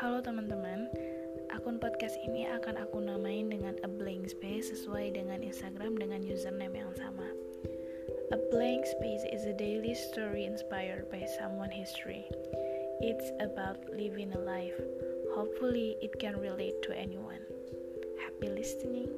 Halo teman-teman, akun podcast ini akan aku namain dengan A Blank Space sesuai dengan Instagram dengan username yang sama. A Blank Space is a daily story inspired by someone history. It's about living a life. Hopefully, it can relate to anyone. Happy listening.